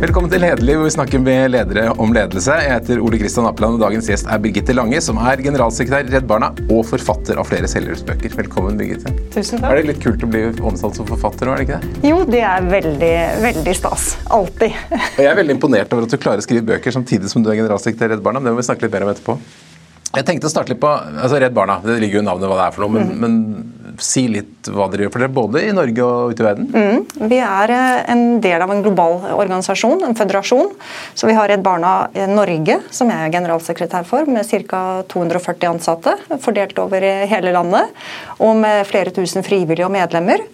Velkommen til Lederliv, hvor vi snakker med ledere om ledelse. Jeg heter Ole Kristian Appeland, og dagens gjest er Birgitte Lange, som er generalsekretær i Redd Barna og forfatter av flere selvhjelpsbøker. Velkommen, Birgitte. Tusen takk. Er det litt kult å bli omtalt som forfatter nå, er det ikke det? Jo, det er veldig, veldig stas. Alltid. Og jeg er veldig imponert over at du klarer å skrive bøker samtidig som du er generalsekretær i Redd Barna. men Det må vi snakke litt mer om etterpå. Jeg tenkte å starte litt på altså Redd Barna. Det ligger jo i navnet hva det er for noe. Men, men si litt hva dere gjør for dere, både i Norge og ute i verden. Mm. Vi er eh, en del av en global organisasjon, en føderasjon. Så vi har Redd Barna Norge, som jeg er generalsekretær for, med ca. 240 ansatte. Fordelt over hele landet. Og med flere tusen frivillige og medlemmer.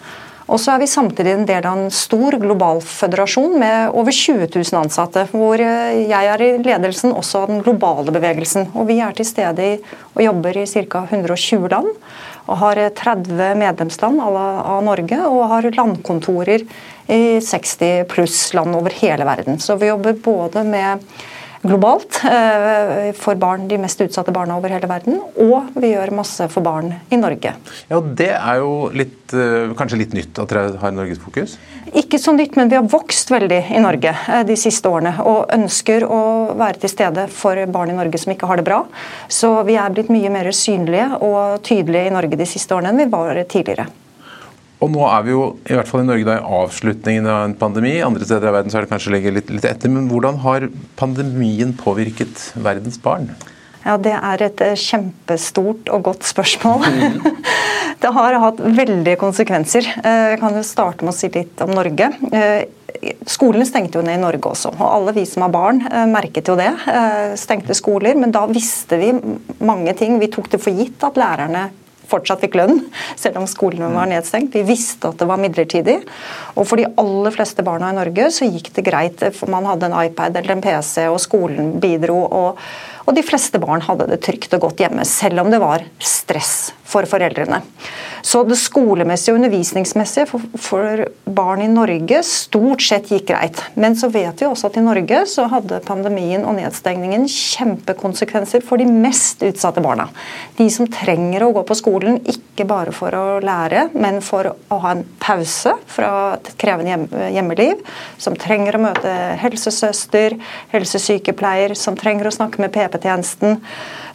Og så er vi samtidig en del av en stor global føderasjon med over 20 000 ansatte, hvor eh, jeg er i ledelsen også av den globale bevegelsen. Og vi er til stede i, og jobber i ca. 120 land. Og har 30 medlemsland av Norge, og har landkontorer i 60 pluss land over hele verden. Så vi jobber både med globalt eh, for barn, de mest utsatte barna over hele verden. Og vi gjør masse for barn i Norge. Ja, Det er jo litt, eh, kanskje litt nytt at dere har Norgesfokus? Ikke så nytt, men vi har vokst veldig i Norge eh, de siste årene. Og ønsker å være til stede for barn i Norge som ikke har det bra. Så vi er blitt mye mer synlige og tydelige i Norge de siste årene enn vi var tidligere. Og nå er vi jo i hvert fall i Norge da, i avslutningen av en pandemi. Andre steder i verden så er det kanskje ligger litt, litt etter. Men hvordan har pandemien påvirket verdens barn? Ja, Det er et eh, kjempestort og godt spørsmål. det har hatt veldige konsekvenser. Eh, jeg kan jo starte med å si litt om Norge. Skolen skolene stengte jo ned i Norge også, og alle vi som har barn merket jo det. Stengte skoler, men da visste vi mange ting. Vi tok det for gitt at lærerne fortsatt fikk lønn, selv om skolene var nedstengt. Vi visste at det var midlertidig. Og for de aller fleste barna i Norge så gikk det greit, for man hadde en iPad eller en PC, og skolen bidro. og og de fleste barn hadde det trygt og godt hjemme, selv om det var stress for foreldrene. Så det skolemessige og undervisningsmessige for, for, barn i Norge stort sett gikk greit. Men så vet vi også at i Norge så hadde pandemien og nedstengningen kjempekonsekvenser for de mest utsatte barna. De som trenger å gå på skolen ikke bare for å lære, men for å ha en pause fra et krevende hjemmeliv. Som trenger å møte helsesøster, helsesykepleier, som trenger å snakke med PP hjelpetjenesten,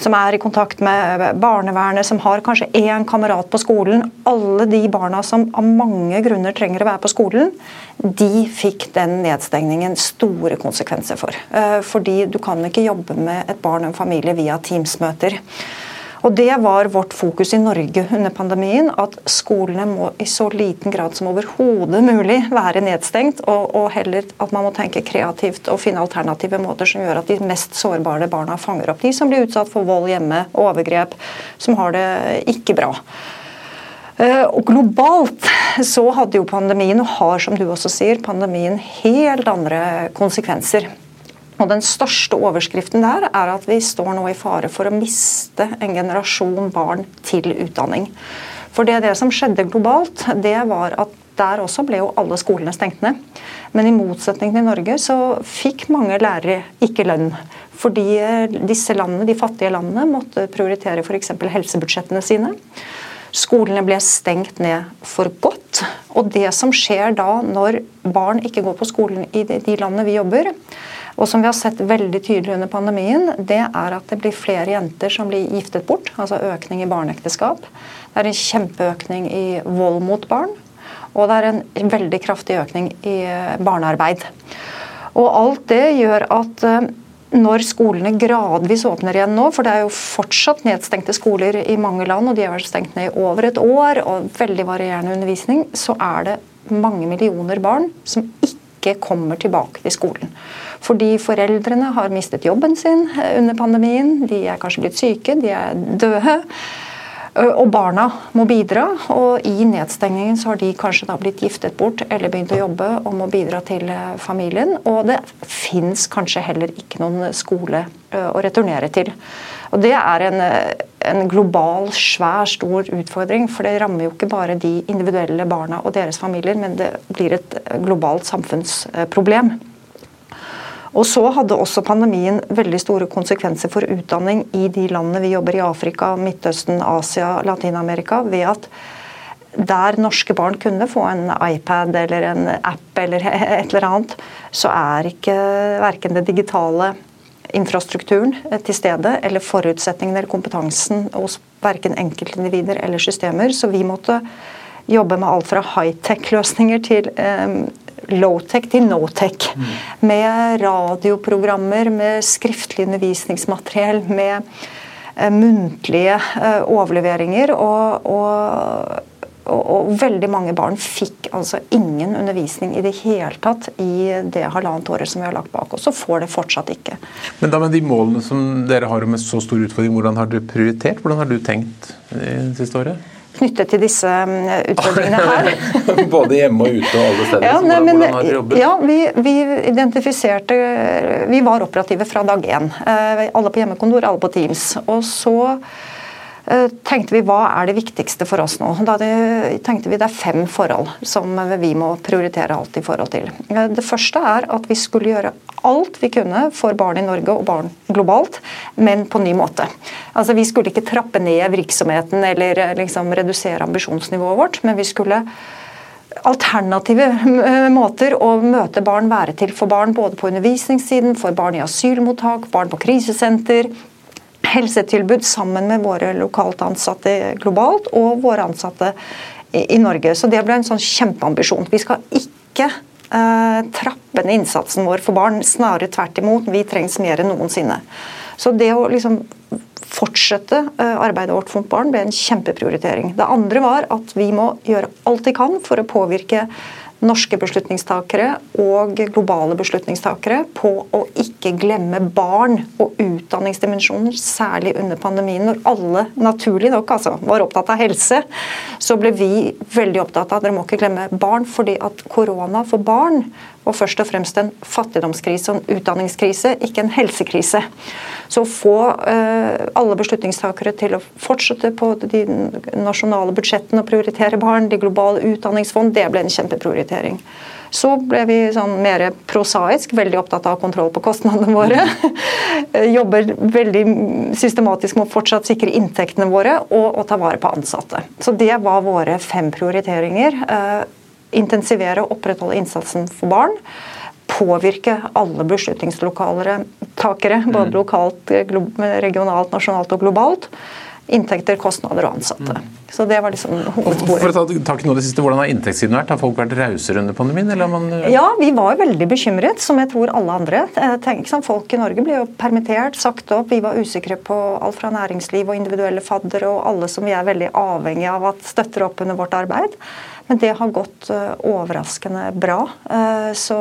som er i kontakt med barnevernet, som har kanskje én kamerat på skolen. Alle de barna som av mange grunner trenger å være på skolen, de fikk den nedstengningen store konsekvenser for. Eh, fordi du kan ikke jobbe med et barn og en familie via Teams-møter. Og Det var vårt fokus i Norge under pandemien. At skolene må i så liten grad som overhodet mulig være nedstengt. Og, og, heller at man må tenke kreativt og finne alternative måter som gjør at de mest sårbare barna fanger opp. De som blir utsatt for vold hjemme, overgrep, som har det ikke bra. Eh, og Globalt så hadde jo pandemien, og har som du også sier, pandemien helt andre konsekvenser. Og Den største overskriften der er at vi står nå i fare for å miste en generasjon barn til utdanning. For det, det som skjedde globalt, det var at der også ble jo alle skolene stengt ned. Men i motsetning til Norge så fikk mange lærere ikke lønn. Fordi disse landene, de fattige landene måtte prioritere f.eks. helsebudsjettene sine. Skolene ble stengt ned for godt. Og det som skjer da når barn ikke går på skolen i de landene vi jobber, og som vi har sett veldig tydelig under pandemien, det er at det blir flere jenter som blir giftet bort. Altså økning i barneekteskap. Det er en kjempeøkning i vold mot barn. Og det er en veldig kraftig økning i barnearbeid. Og alt det gjør at eh, når skolene gradvis åpner igjen nå, for det er jo fortsatt nedstengte skoler i mange land, og de har vært stengt ned i over et år, og veldig varierende undervisning, så er det mange millioner barn som ikke kommer tilbake til skolen. Fordi foreldrene har mistet jobben sin eh, under pandemien. De er kanskje blitt syke, de er døde. Og barna må bidra, og i nedstengningen så har de kanskje da blitt giftet bort eller begynt å jobbe og må bidra til eh, familien. Og det fins kanskje heller ikke noen skole å returnere til. Og Det er en, en, global, svær, stor utfordring. For det rammer jo ikke bare de individuelle barna og deres familier, men det blir et globalt samfunnsproblem. Og så hadde også pandemien veldig store konsekvenser for utdanning i de landene vi jobber i Afrika, Midtøsten, Asia, Latin-Amerika, ved at der norske barn kunne få en iPad eller en app eller et eller annet, så er ikke verken det digitale infrastrukturen til stede eller forutsetningene eller kompetansen hos verken enkeltindivider eller systemer. Så vi måtte jobbe med alt fra high-tech-løsninger til low-tech til no-tech. Mm. Med radioprogrammer, med skriftlig undervisningsmateriell, med uh, muntlige uh, overleveringer. Og, og, og, og, veldig mange barn fikk altså ingen undervisning i det hele tatt i det halvannet året som vi har lagt bak oss, og får det fortsatt ikke. Men da med de målene som dere har med så stor utfordring, hvordan har dere prioritert? Hvordan har du tenkt det siste året? knyttet til disse mm, utfordringene her. Både hjemme og ute og alle steder? Ja, nei, hvordan, hvordan, har dere jobbet? Ja, vi, vi, identifiserte Vi var operative fra dag én. Eh, alle på hjemmekontor, alle på Teams. Og så Eh, tenkte vi hva er det viktigste for oss nå. Da tenkte vi det er fem forhold som vi må prioritere alt i forhold til. Eh, det første er at vi skulle gjøre alt vi kunne for barn i Norge og barn globalt, men på ny måte. Altså Vi skulle ikke trappe ned virksomheten eller eh, liksom redusere ambisjonsnivået vårt, men vi skulle alternative måter å møte barn være til for barn, både på undervisningssiden, for barn i asylmottak, barn på krisesenter, helsetilbud sammen med våre lokalt ansatte globalt og våre ansatte i, Norge. Så det ble en sånn kjempeambisjon. Vi skal ikke eh, trappe ned innsatsen vår for barn, snarere tvert imot. Vi trengs mer enn noensinne. Så det å liksom fortsette eh, arbeidet vårt for barn ble en kjempeprioritering. Det andre var at vi må gjøre alt vi kan for å påvirke norske beslutningstakere og globale beslutningstakere på å ikke glemme barn og utdanningsdimensjoner, særlig under pandemien. Når alle naturlig nok altså, var opptatt av helse, så ble vi veldig opptatt av at dere må ikke glemme barn, fordi at korona for barn var først og fremst en fattigdomskrise og en utdanningskrise, ikke en helsekrise. Så å få uh, alle beslutningstakere til å fortsette på de nasjonale budsjettene og prioritere barn, de globale utdanningsfond, det ble en kjempeprioritering. Så ble vi sånn mer prosaisk, veldig opptatt av kontroll på kostnadene våre. Jobber veldig systematisk med å fortsatt sikre inntektene våre og, og ta vare på ansatte. Så det var våre fem prioriteringer. Intensivere og opprettholde innsatsen for barn. Påvirke alle beslutningslokalere, takere, både mm. lokalt, regionalt, nasjonalt og globalt inntekter, kostnader og ansatte. Mm. Så det var liksom hovedsporet. For å ta tak i noe det siste, Hvordan har inntektssiden vært? Har folk vært rausere under pandemien? Man... Ja, vi var veldig bekymret, som jeg tror alle andre. Tenk, sånn, folk i Norge ble jo permittert, sagt opp. Vi var usikre på alt fra næringsliv og individuelle faddere og alle som vi er veldig avhengig av at støtter opp under vårt arbeid. Men det har gått eh, overraskende bra. Eh, så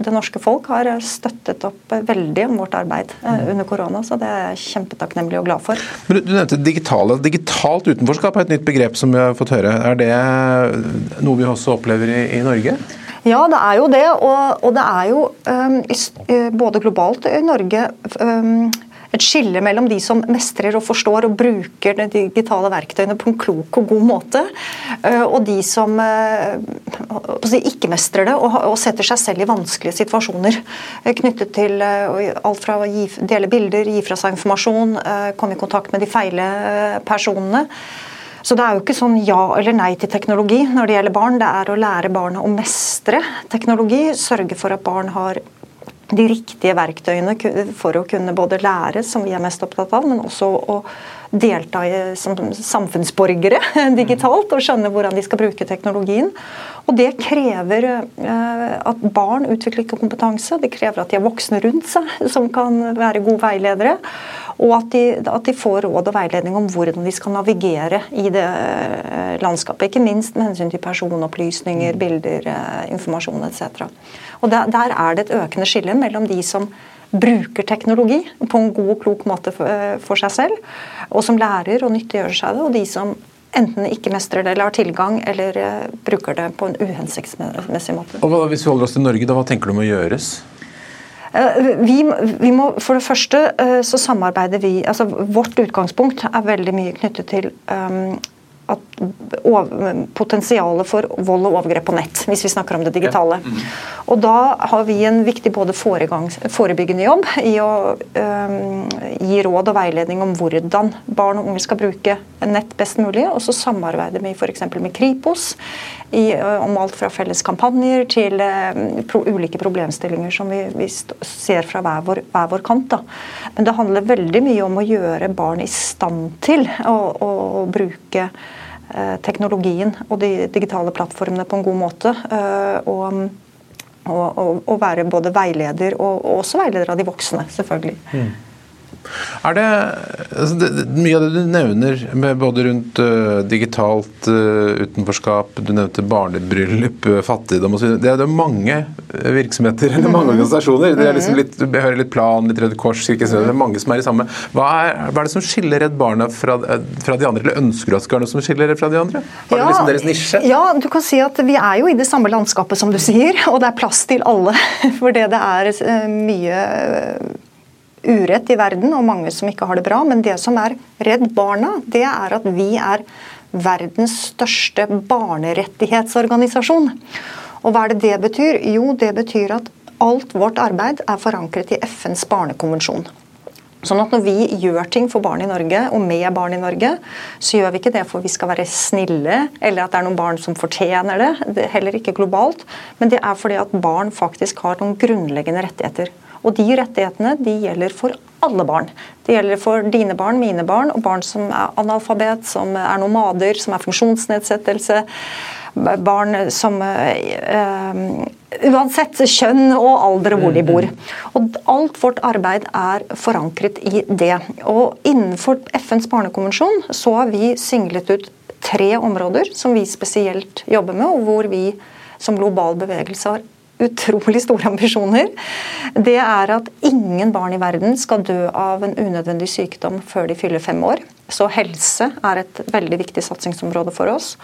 det norske folk har støttet opp veldig om vårt arbeid eh, mm. under korona, så det er jeg kjempetakknemlig og glad for. Men Du nevnte digitale. Digitalt utenforskap er et nytt begrep som vi har fått høre. Er det noe vi også opplever i, i Norge? Ja, det er jo det. Og, og det er jo um, både globalt i Norge um, et skille mellom de som mestrer og forstår og bruker de digitale verktøyene på en klok og god måte, eh, og de som eh, ikke mestrer det og setter seg selv i vanskelige situasjoner. Eh, knyttet til alt fra å dele bilder, gi fra seg informasjon, komme i kontakt med de feile personene. Så det er jo ikke sånn ja eller nei til teknologi når det gjelder barn. Det er å lære barna å mestre teknologi, sørge for at barn har de riktige verktøyene for å kunne både lære, som vi er mest opptatt av, men også å delta i, som samfunnsborgere digitalt og skjønne hvordan de skal bruke teknologien. Og Det krever eh, at barn utvikler kompetanse, det krever at de har voksne rundt seg som kan være gode veiledere. Og at de, at de, får råd og veiledning om hvordan de skal navigere i det eh, landskapet. Ikke minst med hensyn til personopplysninger, bilder, eh, informasjon etc. Og der, der er det et økende skille mellom de som bruker teknologi på en god og klok måte for, eh, for seg selv, og som lærer og nyttiggjør seg det, og de som enten ikke mestrer det eller har tilgang, eller bruker det på en uhensiktsmessig måte. Og Hvis vi holder oss til Norge, da, hva tenker du må gjøres? Uh, vi, vi, må, For det første uh, så samarbeider vi altså Vårt utgangspunkt er veldig mye knyttet til um, potensialet for vold og overgrep på nett, hvis vi snakker om det digitale. Mm. Og da har vi en viktig både forebyggende jobb i å um, gi råd og veiledning om hvordan barn og unge skal bruke nett best mulig, og så samarbeider vi f.eks. med Kripos i, om alt fra felles kampanjer til uh, pro, ulike problemstillinger som vi, vi ser fra hver vår, hver vår kant. Da. Men det handler veldig mye om å gjøre barn i stand til å, å bruke teknologien og de digitale plattformene på en god måte. og og, og, og være både veileder og, og, også veileder av de voksne, selvfølgelig. Mm. Er det, altså det, Mye av det du nevner, både rundt uh, digitalt uh, utenforskap, du nevnte barnebryllup, uh, fattigdom osv. Det, det er mange virksomheter eller mange mm. organisasjoner. Det er liksom litt, Jeg hører litt Plan, litt Røde Kors, ikke det er mange som er i samme. Hva er, hva er det som skiller Redd Barna fra, fra, de andre, eller ønsker du at det skal være noe som skiller fra de andre? Har ja, liksom deres nisje? Ja, du kan si at vi er jo i det samme landskapet som du sier, og det er plass til alle. For det er mye urett i verden, og mange som ikke har det bra. Men det som er Redd Barna, det er at vi er verdens største barnerettighetsorganisasjon. Og hva er det det betyr? Jo, det betyr at alt vårt arbeid er forankret i FNs barnekonvensjon. Sånn at Når vi gjør ting for barn i Norge, og med barn i Norge, så gjør vi ikke det for vi skal være snille, eller at det er noen barn som fortjener det. det heller ikke globalt. Men det er fordi at barn faktisk har noen grunnleggende rettigheter. Og de rettighetene de gjelder for alle barn. Det gjelder for dine barn, mine barn, og barn som er analfabet, som er nomader, som er funksjonsnedsettelse. Barn som øh, Uansett kjønn og alder og hvor de bor. Og alt vårt arbeid er forankret i det. Og innenfor FNs barnekonvensjon så har vi singlet ut tre områder som vi spesielt jobber med, og hvor vi som global bevegelse har utrolig store ambisjoner. Det er at ingen barn i verden skal dø av en unødvendig sykdom før de fyller fem år. Så helse er et veldig viktig satsingsområde for oss.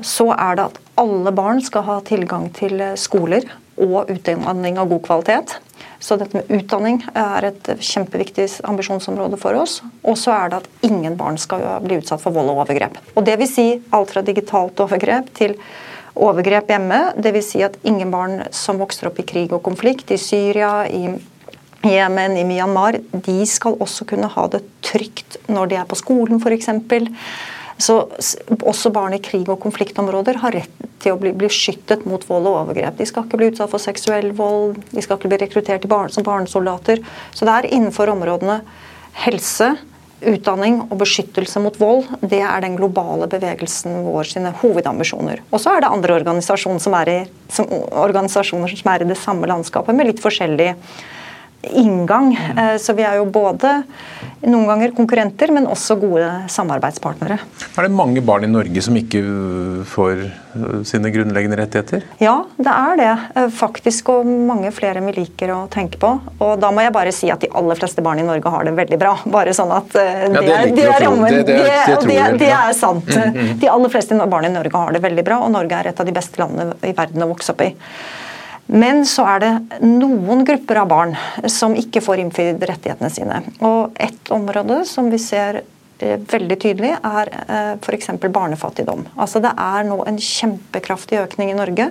Så er det at alle barn skal ha tilgang til skoler og utdanning av god kvalitet. Så dette med utdanning er et kjempeviktig ambisjonsområde for oss. Og så er det at ingen barn skal bli utsatt for vold og overgrep. Og det vil si alt fra digitalt overgrep til overgrep hjemme. Dvs. Si at ingen barn som vokser opp i krig og konflikt, i Syria, i Jemen, i Myanmar, de skal også kunne ha det trygt når de er på skolen f.eks. Så også barn i krig- og konfliktområder har rett til å bli beskyttet mot vold og overgrep. De skal ikke bli utsatt for seksuell vold, de skal ikke bli rekruttert som barnesoldater. Så det er innenfor områdene helse, utdanning og beskyttelse mot vold, det er den globale bevegelsen vår sine hovedambisjoner. Og så er det andre organisasjoner som, er i, som, organisasjoner som er i det samme landskapet, med litt forskjellig inngang. Eh, så vi er jo både noen ganger konkurrenter, men også gode samarbeidspartnere. Er det mange barn i Norge som ikke får øh, sine grunnleggende rettigheter? Ja, det er det. Eh, faktisk, og mange flere enn vi liker å tenke på. Og da må jeg bare si at de aller fleste barn i Norge har det veldig bra. Bare sånn at eh, det, ja, det, er, rammen. Det, det, det, det, er sant. Mm, mm. De aller fleste barn i Norge har det veldig bra, og Norge er et av de beste landene i verden å vokse opp i. Men så er det noen grupper av barn som ikke får innfridd rettighetene sine. Og Et område som vi ser eh, veldig tydelig, er eh, f.eks. barnefattigdom. Altså Det er nå en kjempekraftig økning i Norge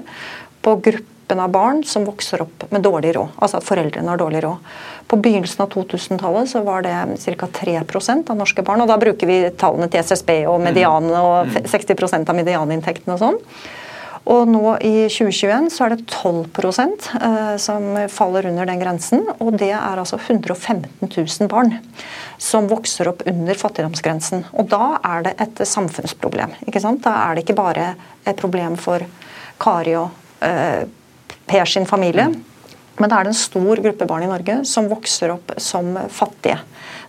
på gruppen av barn som vokser opp med dårlig råd. Altså at foreldrene har dårlig råd. På begynnelsen av 2000-tallet så var det ca. 3% av norske barn. Og da bruker vi tallene til SSB og medianene og 60 mm. av medianinntektene og sånn. Og nå i 2021 så er det 12 eh, som faller under den grensen. Og det er altså 115 000 barn som vokser opp under fattigdomsgrensen. Og da er det et samfunnsproblem. ikke sant? Da er det ikke bare et problem for Kari og uh, Per sin familie. Men det er en stor gruppe barn i Norge som vokser opp som fattige.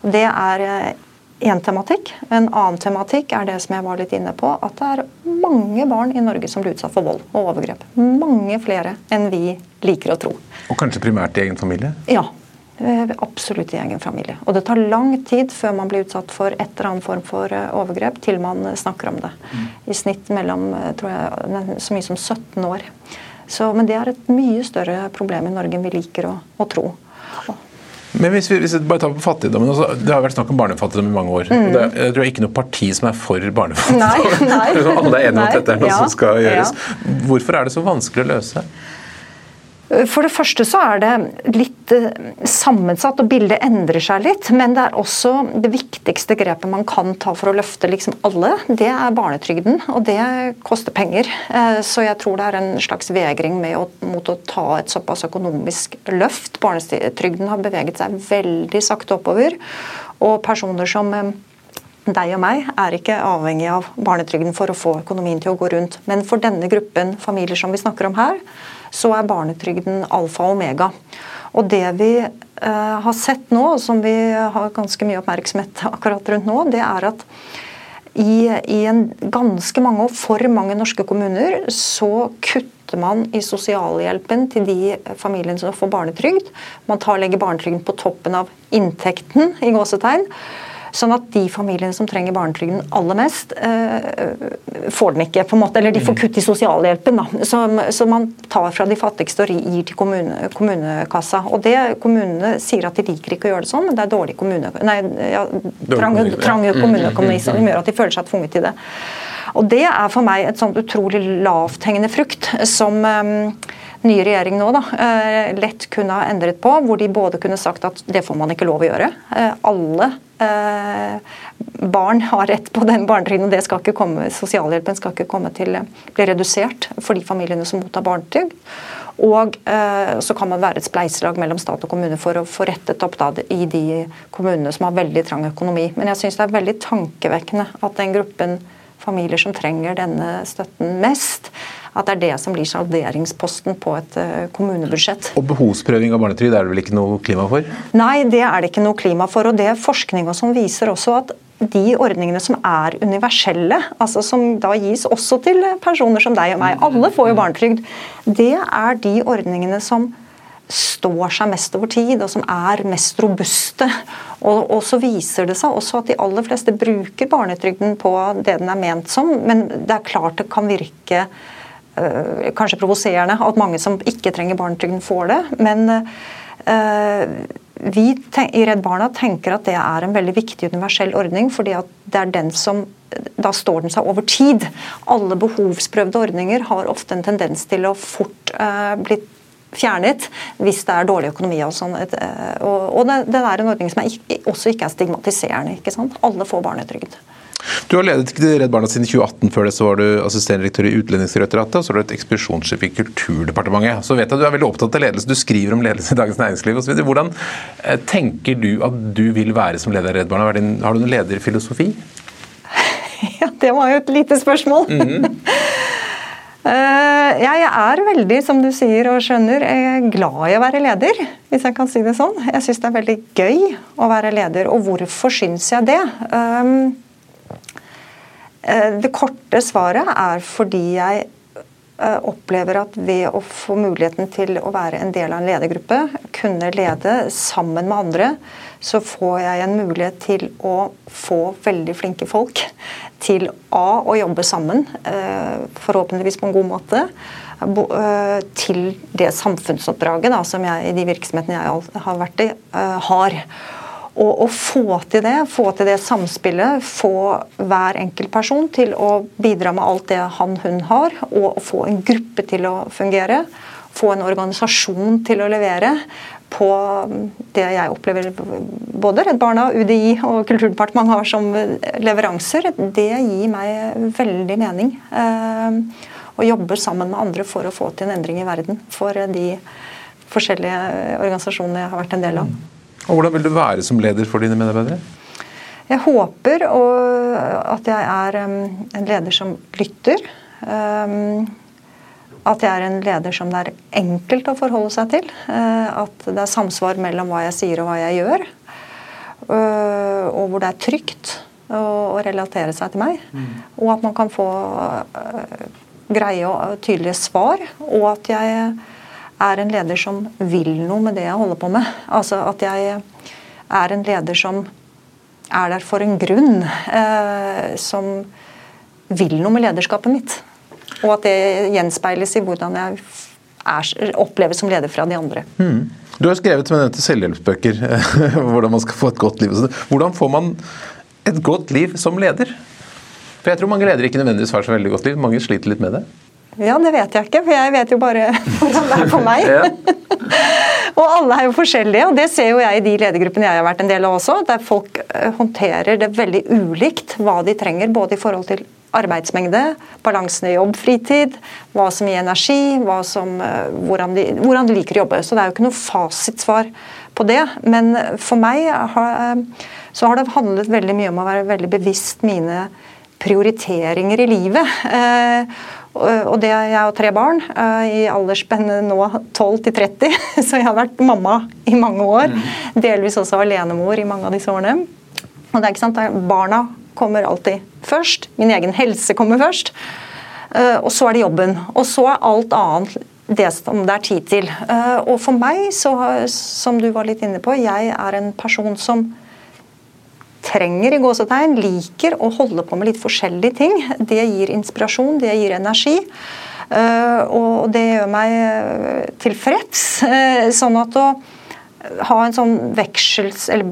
Det er eh, én tematikk. En annen tematikk er det som jeg var litt inne på, at det er mange barn i Norge som blir utsatt for vold og overgrep. Mange flere enn vi liker å tro. Og kanskje primært i egen familie? Ja. Eh, absolutt i egen familie. Og det tar lang tid før man blir utsatt for et eller annet form for eh, overgrep, til man snakker om det. Mm. I snitt mellom eh, tror jeg, så mye som 17 år. Så, men det er et mye større problem i Norge enn vi liker å, å tro. Men hvis vi, hvis vi bare tar på fattigdommen, altså, Det har vært snakk om barnefattigdom i mange år. Mm. og det, Jeg tror det er ikke noe parti som er for barnefattigdom. Nei, nei. Alle er enige om at dette er noe ja, som skal gjøres. Ja. Hvorfor er det så vanskelig å løse? For det første så er det litt eh, sammensatt, og bildet endrer seg litt. Men det er også det viktigste grepet man kan ta for å løfte liksom alle, det er barnetrygden. Og det koster penger. Eh, så jeg tror det er en slags vegring å, mot å ta et såpass økonomisk løft. Barnetrygden har beveget seg veldig sakte oppover. Og personer som eh, deg og meg er ikke avhengig av barnetrygden for å få økonomien til å gå rundt. Men for denne gruppen familier som vi snakker om her, så er barnetrygden alfa og omega. Og det vi uh, har sett nå, som vi har ganske mye oppmerksomhet akkurat rundt nå, det er at i, i en ganske mange og for mange norske kommuner så kutter man i sosialhjelpen til de familiene som får barnetrygd. Man tar, legger barnetrygden på toppen av inntekten, i gåsetegn. Sånn at de familiene som trenger barnetrygden aller mest, eh, får den ikke. på en måte, Eller de får kutt i sosialhjelpen. da, Så man tar fra de fattigste og gir til kommune, kommunekassa. Og det Kommunene sier at de liker ikke å gjøre det sånn, men det er dårlig kommune, nei, ja, trang, trang kommuneøkonomi som gjør at de føler seg tvunget til det. Og Det er for meg et sånt utrolig lavthengende frukt som um, nye regjering nå da, uh, lett kunne ha endret på. Hvor de både kunne sagt at det får man ikke lov å gjøre. Uh, alle Eh, barn har rett på den barnetrygden, og det skal ikke komme, sosialhjelpen skal ikke komme til bli redusert for de familiene som mottar barnetrygd. Og eh, så kan man være et spleiselag mellom stat og kommune for å få rettet opp da, i de kommunene som har veldig trang økonomi. Men jeg syns det er veldig tankevekkende at den gruppen familier som trenger denne støtten mest, at det er det som blir salderingsposten på et eh, kommunebudsjett. Og behovsprøving av barnetrygd er det vel ikke noe klima for? Nei, det er det ikke noe klima for. og det er Forskning som viser også at de ordningene som er universelle, altså som da gis også til personer som deg og meg, alle får jo barnetrygd, det er de ordningene som står seg mest over tid, og som er mest robuste. Og, og, så viser det seg også at de aller fleste bruker barnetrygden på det den er ment som, men det er klart det kan virke kanskje provoserende at mange som ikke trenger barnetrygden, får det. Men øh, vi i Redd Barna tenker at det er en veldig viktig universell ordning, fordi det er den som da står den seg over tid. Alle behovsprøvde ordninger har ofte en tendens til å fort uh, bli fjernet hvis det er dårlig økonomi. Og sånn. Eh, og, det, er en ordning som også ikke er stigmatiserende. ikke sant? Alle får barnetrygd. Du har ledet Redd Barna siden 2018. Før det så var du assisterende i Utlendingsdirektoratet, og så var du et ekspedisjonssjef i Kulturdepartementet. Så vet jeg at Du er veldig opptatt av ledelse, du skriver om ledelse i Dagens Næringsliv osv. Hvordan eh, tenker du at du vil være som leder av Redd Barna? Har du en lederfilosofi? Ja, det var jo et lite spørsmål. Mm -hmm. Jeg er veldig, som du sier og skjønner, glad i å være leder, hvis jeg kan si det sånn. Jeg syns det er veldig gøy å være leder, og hvorfor syns jeg det? Eh, det korte svaret er fordi jeg eh, opplever at ved å få muligheten til å være en del av en ledergruppe, kunne lede sammen med andre, så får jeg en mulighet til å få veldig flinke folk til A å jobbe sammen, eh, forhåpentligvis på en god måte, til det samfunnsoppdraget da, som jeg i de virksomhetene jeg har vært i, har. Og å få til det, få til det samspillet, få hver enkelt person til å bidra med alt det han hun har, og få en gruppe til å fungere, få en organisasjon til å levere, på det jeg opplever både Redd Barna, UDI og Kulturdepartementet har som leveranser, det gir meg veldig mening. Eh, å jobbe sammen med andre for å få til en endring i verden for de forskjellige organisasjonene jeg har vært en del av. Og Hvordan vil du være som leder for dine medarbeidere? Jeg håper at jeg er eh, en leder som lytter. Eh, at jeg er en leder som det er enkelt å forholde seg til. Eh, at det er samsvar mellom hva jeg sier og hva jeg gjør. Eh, og hvor det er trygt å relatere seg til meg. Mm. Og at man kan få eh, greie og tydelige svar. Og at jeg er en leder som vil noe med det jeg holder på med. Altså at jeg er en leder som er der for en grunn. Som vil noe med lederskapet mitt. Og at det gjenspeiles i hvordan jeg er, oppleves som leder fra de andre. Mm. Du har skrevet som jeg nevnte, selvhjelpsbøker, hvordan man skal få et godt liv. Hvordan får man et godt liv som leder? For Jeg tror mange ledere ikke nødvendigvis har så veldig godt liv. Mange sliter litt med det. Ja, det vet jeg ikke, for jeg vet jo bare hvordan det er for meg. og alle er jo forskjellige, og det ser jo jeg i de ledergruppene jeg har vært en del av også, der folk eh, håndterer det veldig ulikt hva de trenger, både i forhold til arbeidsmengde, balansen i jobb, fritid, hva som gir energi, som, eh, hvordan, de, hvordan, de, liker å jobbe. Så det er jo ikke noe fasitsvar på det. Men for meg har, så har det handlet veldig mye om å være veldig bevisst mine prioriteringer i livet. Eh, og det, Jeg har tre barn eh, i aldersspennet nå 12 til 30, så jeg har vært mamma i mange år. Mm. Delvis også alenemor i mange av disse årene. Og det er ikke sant, Barna kommer alltid først. Min egen helse kommer først. Eh, og så er det jobben. Og så er alt annet det som det er tid til. Eh, og for meg, så, som du var litt inne på, jeg er en person som trenger i gåsetegn, liker å holde på med litt forskjellige ting. Det gir inspirasjon, det gir energi. Eh, og det gjør meg eh, tilfreds. Eh, sånn at å ha en sånn veksels... Eller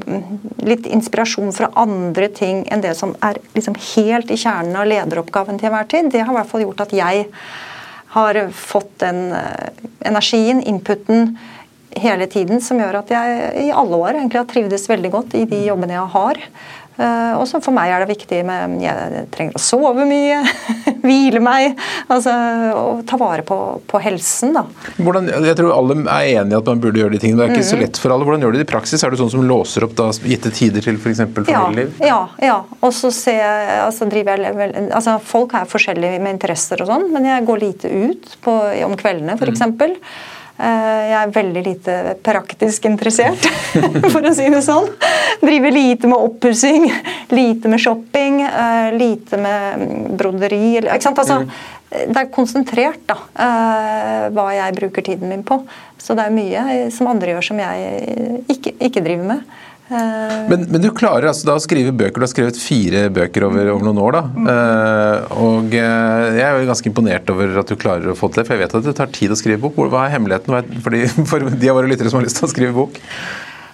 litt inspirasjon fra andre ting enn det som er liksom helt i kjernen av lederoppgaven til enhver tid, det har i hvert fall gjort at jeg har fått den energien, inputen, hele tiden som gjør at jeg i alle år egentlig har trivdes veldig godt i de jobbene jeg har. Uh, og så For meg er det viktig med Jeg trenger å sove mye, hvile meg. altså og Ta vare på, på helsen. da. Hvordan, jeg tror alle er enig i at man burde gjøre de tingene. Det er ikke mm -hmm. så lett for alle. Hvordan gjør du det i praksis? Er du sånn som låser opp da, gitte tider til f.eks. familieliv? Ja, ja, ja. Og så ser jeg, altså, driver jeg altså, Folk er forskjellige med interesser og sånn, men jeg går lite ut på, om kveldene f.eks. Mm. Eh, jeg er veldig lite praktisk interessert, for å si det sånn. Driver lite med oppussing, lite med shopping, eh, lite med broderi. Ikke sant? Altså, mm. Det er konsentrert da, eh, hva jeg bruker tiden min på. Så det er mye som andre gjør som jeg ikke, ikke driver med. Eh, men, men, du klarer altså da å skrive bøker. Du har skrevet fire bøker over, over noen år. da. Mm. Uh, og uh, jeg er jo ganske imponert over at du klarer å få til det, for jeg vet at det tar tid å skrive bok. Hva er hemmeligheten for de, for de av våre lyttere som har lyst til å skrive bok?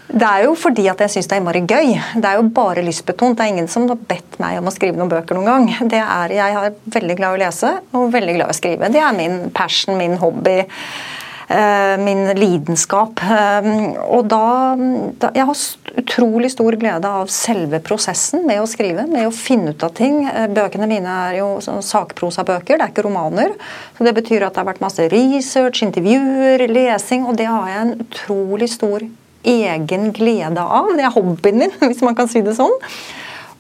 Det er jo fordi at jeg syns det er innmari gøy. Det er jo bare lystbetont. Det er ingen som har bedt meg om å skrive noen bøker noen gang. Det er, Jeg er veldig glad i å lese og veldig glad i å skrive. Det er min passion, min hobby. Eh, min lidenskap. Eh, og da, da, Jeg har utrolig stor glede av selve prosessen med å skrive, med å finne ut av ting. Eh, bøkene mine er jo sakprosabøker, det er ikke romaner. så Det betyr at det har vært masse research, intervjuer, lesing, og det har jeg en utrolig stor egen glede av. Det er hobbyen min, hvis man kan si det sånn.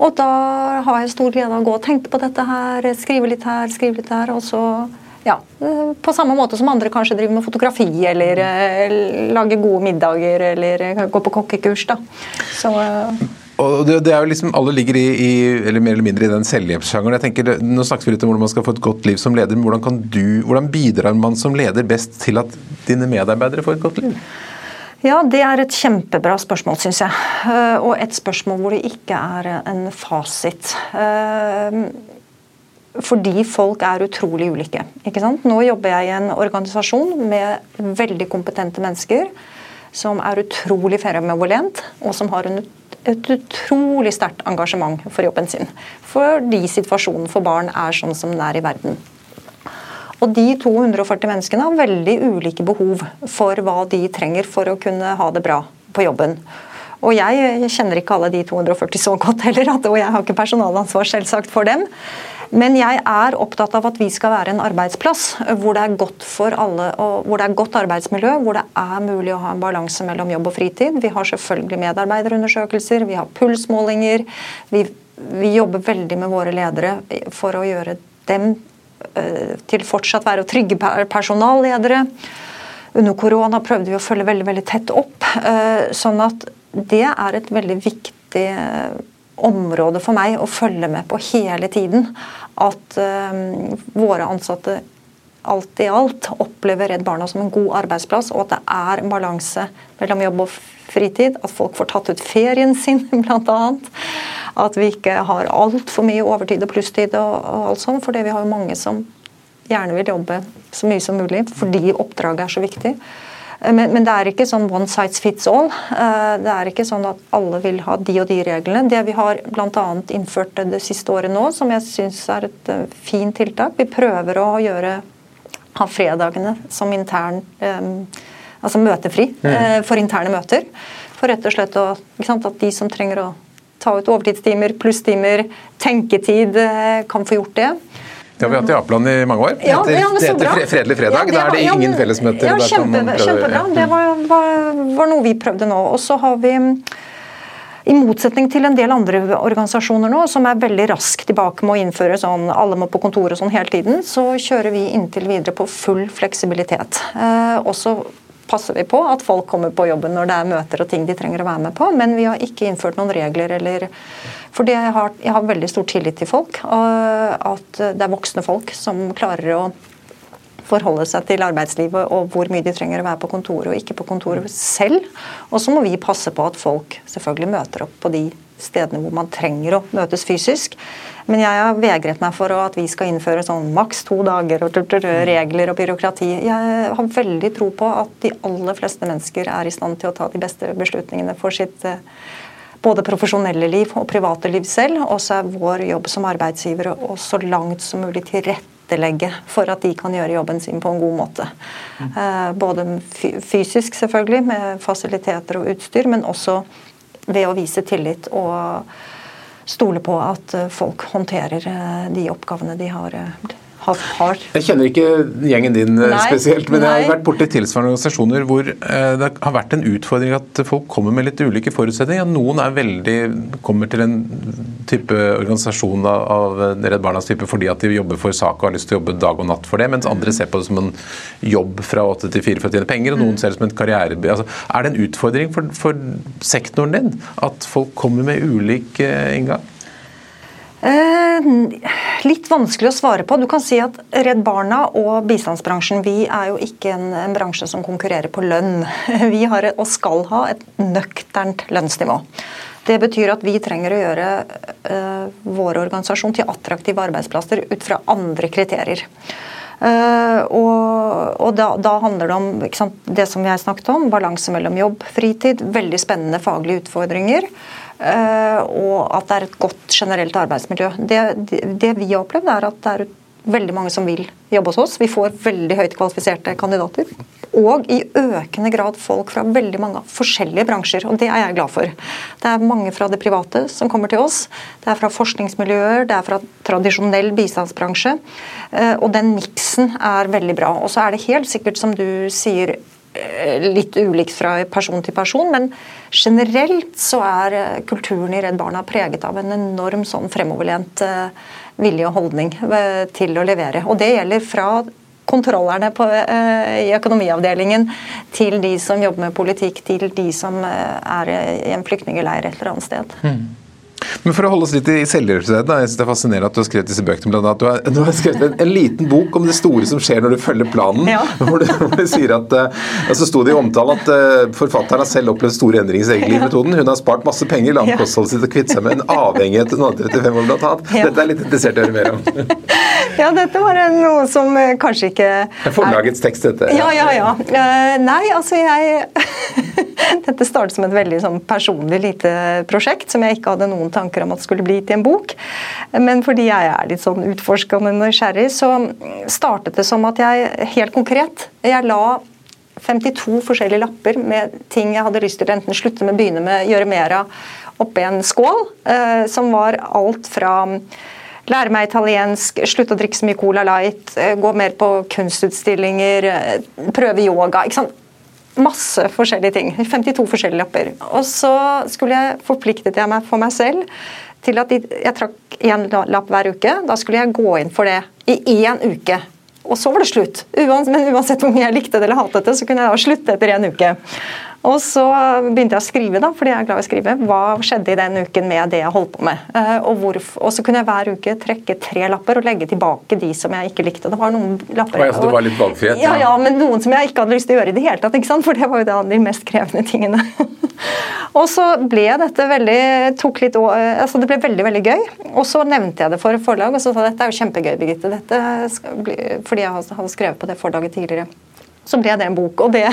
Og da har jeg stor glede av å gå og tenke på dette her, skrive litt her, skrive litt der, og så ja, eh, På samme måte som andre kanskje driver med fotografi eller uh, lager gode middager eller uh, går på kokkekurs. da. Så... Og det, det, er jo liksom, Alle ligger i, i, eller mer eller mindre i den selvhjelpssjangeren. Jeg tenker, Nå snakker vi litt om hvordan man skal få et godt liv som leder, men hvordan, kan du, hvordan bidrar man som leder best til at dine medarbeidere får et godt liv? Ja, Det er et kjempebra spørsmål, syns jeg. Og et spørsmål hvor det ikke er en fasit fordi folk er utrolig ulike. Ikke sant? Nå jobber jeg i en organisasjon med veldig kompetente mennesker som er utrolig fremoverlent, og som har en, et utrolig sterkt engasjement for jobben sin. Fordi situasjonen for barn er sånn som den er i verden. Og De 240 menneskene har veldig ulike behov for hva de trenger for å kunne ha det bra på jobben. Og jeg kjenner ikke alle de 240 så godt heller, og jeg har ikke personalansvar selvsagt for dem. Men jeg er opptatt av at vi skal være en arbeidsplass hvor det er godt for alle, hvor det er godt arbeidsmiljø, hvor det er mulig å ha en balanse mellom jobb og fritid. Vi har selvfølgelig medarbeiderundersøkelser, vi har pulsmålinger. Vi, vi jobber veldig med våre ledere for å gjøre dem uh, til fortsatt være trygge personalledere. Under korona prøvde vi å følge veldig, veldig tett opp. Uh, sånn at det er et veldig viktig område for meg å følge med på hele tiden. At uh, våre ansatte alt i alt opplever Redd Barna som en god arbeidsplass, og at det er en balanse mellom jobb og fritid. At folk får tatt ut ferien sin, bl.a. At vi ikke har altfor mye overtid og plusstid og, og alt sånt, for vi har jo mange som gjerne vil jobbe så mye som mulig fordi oppdraget er så viktig. Eh, men, men, det er ikke sånn one size fits all. Eh, det er ikke sånn at alle vil ha de og de reglene. Det vi har bl.a. innført det siste året nå, som jeg syns er et eh, fint tiltak Vi prøver å gjøre, ha fredagene som intern Altså møtefri mm. for interne møter. For rett og slett å, sant, at de som trenger å ta ut overtidstimer, plusstimer, tenketid, kan få gjort det. Det har vi hatt i Apeland i mange år. Ja, det heter Fredelig fredag. Ja, da er det ingen ja, fellesmøter. Ja, kjempe, kjempebra. Det var, var, var, noe vi prøvde nå. Og så har vi i motsetning til en del andre organisasjoner nå, som er veldig raskt tilbake med å innføre sånn alle må på kontoret sånn hele tiden, så kjører vi inntil videre på full fleksibilitet. Eh, også passer vi på at folk kommer på jobben når det er møter og ting de trenger å være med på, men vi har ikke innført noen regler eller For jeg jeg har veldig stor tillit til folk. At det er voksne folk som klarer å forholde seg til arbeidslivet og hvor mye de trenger å være på kontoret og ikke på kontoret selv. Og så må vi passe på at folk selvfølgelig møter opp på de stedene hvor man trenger å møtes fysisk. Men jeg har vegret meg for at vi skal innføre sånn maks to dager og regler og byråkrati. Jeg har veldig tro på at de aller fleste mennesker er i stand til å ta de beste beslutningene for sitt eh, både profesjonelle liv og private liv selv. Og så er vår jobb som arbeidsgivere å så langt som mulig tilrettelegge for at de kan gjøre jobben sin på en god måte. Eh, både fysisk, selvfølgelig, med fasiliteter og utstyr, men også ved å vise tillit og stole på at eh, folk håndterer eh, de oppgavene de har eh, har. Jeg kjenner ikke gjengen din nei, spesielt, men nei. jeg har vært borti tilsvarende organisasjoner hvor det har vært en utfordring at folk kommer med litt ulike forutsetninger. Noen er veldig, kommer til en type organisasjon av Redd Barnas type fordi at de jobber for sak og har lyst til å jobbe dag og natt for det, mens andre ser på det som en jobb fra åtte til fire for å tjene penger, og noen mm. ser det som en karriere... Altså, er det en utfordring for, for sektoren din at folk kommer med ulik inngang? Eh, litt vanskelig å svare på. Du kan si at Redd Barna og bistandsbransjen vi er jo ikke en, en bransje som konkurrerer på lønn. Vi har og skal ha et nøkternt lønnsnivå. Det betyr at vi trenger å gjøre eh, vår organisasjon til attraktive arbeidsplasser ut fra andre kriterier. Uh, og, og da, da, handler det om sant, det som jeg snakket om, balanse mellom jobb, fritid, veldig spennende faglige utfordringer. Eh, og at det er et godt generelt arbeidsmiljø. Det, det vi har opplevd, er at det er veldig mange som vil jobbe hos oss. Vi får veldig høyt kvalifiserte kandidater. Og i økende grad folk fra veldig mange forskjellige bransjer. Og det er jeg glad for. Det er mange fra det private som kommer til oss. Det er fra forskningsmiljøer, det er fra tradisjonell bistandsbransje. Eh, og den miksen er veldig bra. Og så er det helt sikkert, som du sier, litt ulikt fra person til person, men generelt så er eh, kulturen i Redd Barna preget av en enorm sånn fremoverlent eh, vilje og holdning til å levere. Og det gjelder fra kontrollerne på, i økonomiavdelingen til de som jobber med politikk, til de som er i en flyktningeleir et eller annet sted. Mm. Men For å holde oss litt i selvhjelpsredet, jeg synes det er fascinerende at du har skrevet disse bøkene. Blant annet. Du, har, du har skrevet en, en, liten bok om det store som skjer når du følger planen. Ja. Hvor, du, hvor, du, sier at, uh, Så sto det i omtalen at uh, forfatteren har selv opplevd store endringer i sin egen liv-metoden. Hun har spart masse penger, la om kostholdet sitt og kvitte seg med en avhengighet hun hadde 35 år blant annet. Dette er litt interessert i å høre mer om. ja, dette var noe som uh, kanskje ikke Det er forlagets tekst, dette. Ja, ja, ja. nei, altså jeg Dette startet som et veldig sånn, personlig lite prosjekt som jeg ikke hadde noen tanker om at det skulle bli til en bok. Men fordi jeg er litt sånn utforskende nysgjerrig, så startet det som at jeg helt konkret jeg la 52 forskjellige lapper med ting jeg hadde lyst til å enten slutte med, begynne med, gjøre mer av, oppi en skål. Eh, som var alt fra lære meg italiensk, slutte å drikke så mye Cola Light, eh, gå mer på kunstutstillinger, eh, prøve yoga. ikke sant? Masse forskjellige ting. 52 forskjellige lapper. Og så skulle jeg forpliktet jeg meg for meg selv til at jeg trakk én lapp hver uke. Da skulle jeg gå inn for det i én uke. Og så var det slutt. men uansett hvor mye jeg likte det eller hatet det, så kunne jeg da slutte etter én uke. Og så begynte jeg å skrive, da, fordi jeg er glad i å skrive. Hva skjedde i den uken med det jeg holdt på med? Eh, og, og så kunne jeg hver uke trekke tre lapper og legge tilbake de som jeg ikke likte. Det var noen lapper ja, så det var litt valgfrihet? Ja, ja, men noen som jeg ikke hadde lyst til å gjøre i det hele tatt. ikke sant? For det var jo de mest krevende tingene. og så ble dette veldig tok litt, altså Det ble veldig veldig gøy. Og så nevnte jeg det for forlag, og så sa dette er jo kjempegøy, Birgitte. Dette bli, fordi jeg hadde skrevet på det forlaget tidligere så ble det en bok. Og det,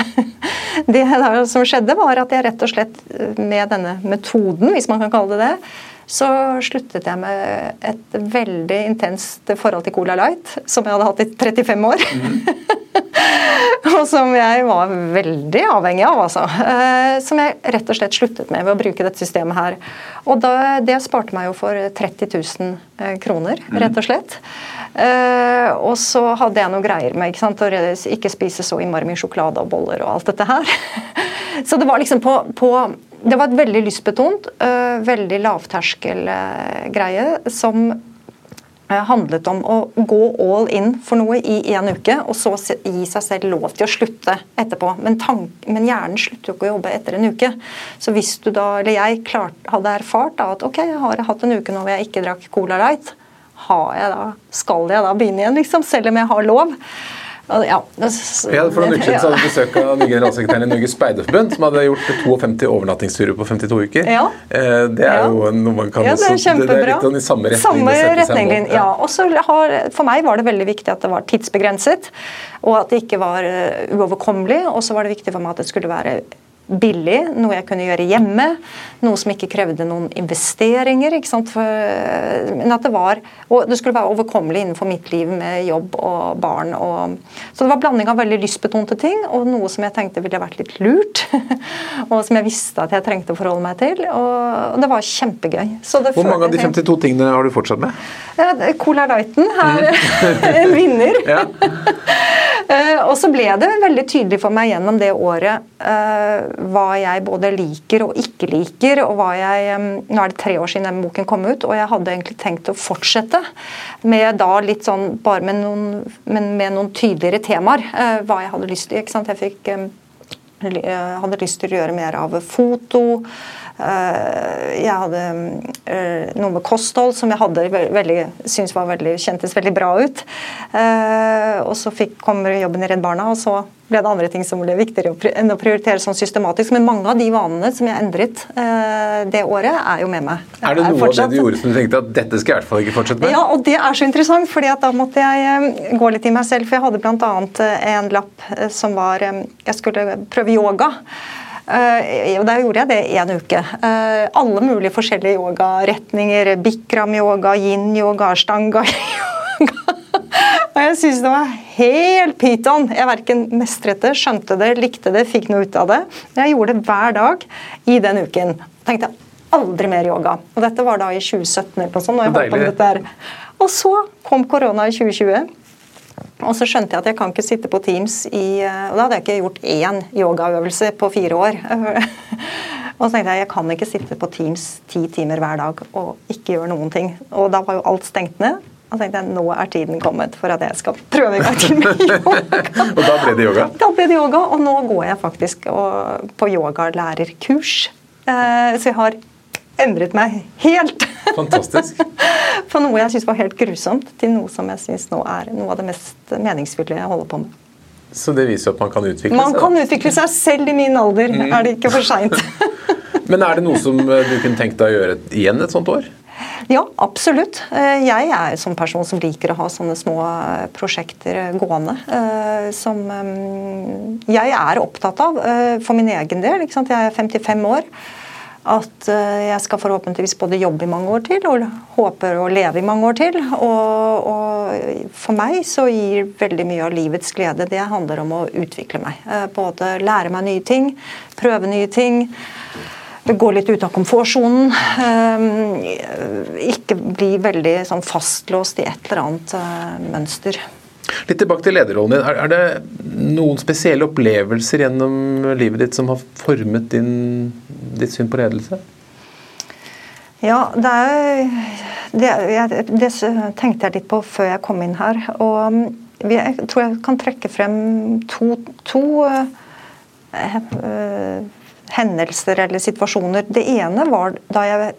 det som skjedde, var at jeg rett og slett med denne metoden, hvis man kan kalle det det, så sluttet jeg med et veldig intenst forhold til Cola Light, som jeg hadde hatt i 35 år. Mm. og som jeg var veldig avhengig av, altså. Eh, som jeg rett og slett sluttet med ved å bruke dette systemet her. Og da, det sparte meg jo for 30 000 eh, kroner, rett og slett. Uh, og så hadde jeg noe greier med ikke å ikke spise så innmari mye sjokolade og boller og alt dette her. så det var liksom på, på Det var et veldig lystbetont, uh, veldig lavterskel-greie uh, som handlet om å gå all in for noe i én uke, og så gi seg selv lov til å slutte etterpå. Men, men hjernen slutter jo ikke å jobbe etter en uke. Så hvis du da, eller jeg klart, hadde erfart da, at ok, jeg har hatt en uke nå hvor jeg ikke drakk Cola Light, jeg da, skal jeg da begynne igjen, liksom, selv om jeg har lov? Ja, ja, for noen uker siden så hadde vi besøk av nye generalsekretæren i Norges Speiderforbund, som hadde gjort 52 overnattingsturer på 52 uker. Ja. Eh, det er jo noe man kan ja, det er også, Det er litt sånn i samme retning. Samme retning ja. Og så For meg var det veldig viktig at det var tidsbegrenset, og at det ikke var eh, uoverkommelig. Og så var det viktig for meg at det skulle være billig, noe jeg kunne gjøre hjemme. Noe som ikke krevde noen investeringer. ikke? For, men at det var, og det skulle være overkommelig innenfor mitt liv med jobb og barn. Og, så det var blanding av veldig lystbetonte ting og noe som jeg tenkte ville vært litt lurt. og som jeg visste at jeg trengte å forholde meg til. Og, det var kjempegøy. Hvor mange av de 52 tingene har du fortsatt med? Cola Lighten er en vinner. Eh, og så ble det veldig tydelig for meg gjennom det året uh, hva jeg både liker og ikke liker. og hva jeg, Nå er det tre år siden den boken kom ut, og jeg hadde egentlig tenkt å fortsette med da litt sånn, bare med noen, med noen tydeligere temaer. Uh, hva jeg hadde lyst til. ikke sant? Jeg fikk, um, hadde lyst til å gjøre mer av foto. Eh, jeg hadde eh, noe med kosthold som jeg hadde veldig, syntes var veldig, kjentes veldig bra ut. Eh, og så fikk, kom jobben i Redd Barna, og så ble det andre ting som ble viktigere enn å prioritere sånn systematisk. Men mange av de vanene som jeg endret det året, er jo med meg. Er det noe er av det du gjorde som du tenkte at dette skal jeg i hvert fall ikke fortsette med? Ja, og det er så interessant, fordi da måtte jeg gå litt i meg selv. For jeg hadde bl.a. en lapp som var Jeg skulle prøve yoga. Uh, Da gjorde jeg det én uke. Uh, alle mulige forskjellige yogaretninger. Bikram-yoga, yin-yoga, stanga-yoga. Og jeg syntes det var helt pyton. Jeg verken mestret det, skjønte det, likte det, fikk noe ut av det. Men Jeg gjorde det hver dag i den uken. Tenkte aldri mer yoga. Og dette var da i 2017 eller noe sånt. Og, jeg holdt på med dette her. og så kom korona i 2020. Og så skjønte jeg at jeg kan ikke sitte på Teams i eh, Og da hadde jeg ikke gjort én yogaøvelse på fire år. og så tenkte jeg jeg kan ikke sitte på Teams ti timer hver dag og ikke gjøre noen ting. Og da var jo alt stengt ned. Og tenkte jeg nå er tiden kommet for at jeg skal prøve en gang til med yoga. og da ble det yoga? Da ble det yoga, og nå går jeg faktisk på yogalærerkurs. Eh, så jeg har endret meg helt. Fantastisk. Fra noe jeg syntes var helt grusomt, til noe som jeg syns nå er noe av det mest meningsfulle jeg holder på med. Så det viser at man kan utvikle man seg? Man kan utvikle seg selv i min alder. Mm. Er det ikke for seint? Men er det noe som eh, du kunne tenkt deg å gjøre igjen et sånt år? Ja, absolutt. Eh, jeg er en sånn person som liker å ha sånne små eh, prosjekter gående. Som jeg er opptatt av for min egen del. Jeg er 55 år at eh, jeg skal forhåpentligvis både jobbe i mange år til og håper å leve i mange år til. Og, og, for meg så gir veldig mye av livets glede det handler om å utvikle meg. Eh, både lære meg nye ting, prøve nye ting. Gå litt ut av komfortsonen. Eh, ikke bli veldig sånn fastlåst i et eller annet mønster. Litt tilbake til lederrollen din. Er, det noen spesielle opplevelser gjennom livet ditt som har formet din, ditt syn på ledelse? Ja, det er det, jeg, det, tenkte jeg litt på før jeg kom inn her. Og um, jeg tror jeg kan trekke frem to, to uh, hendelser eller situasjoner. Det ene var da jeg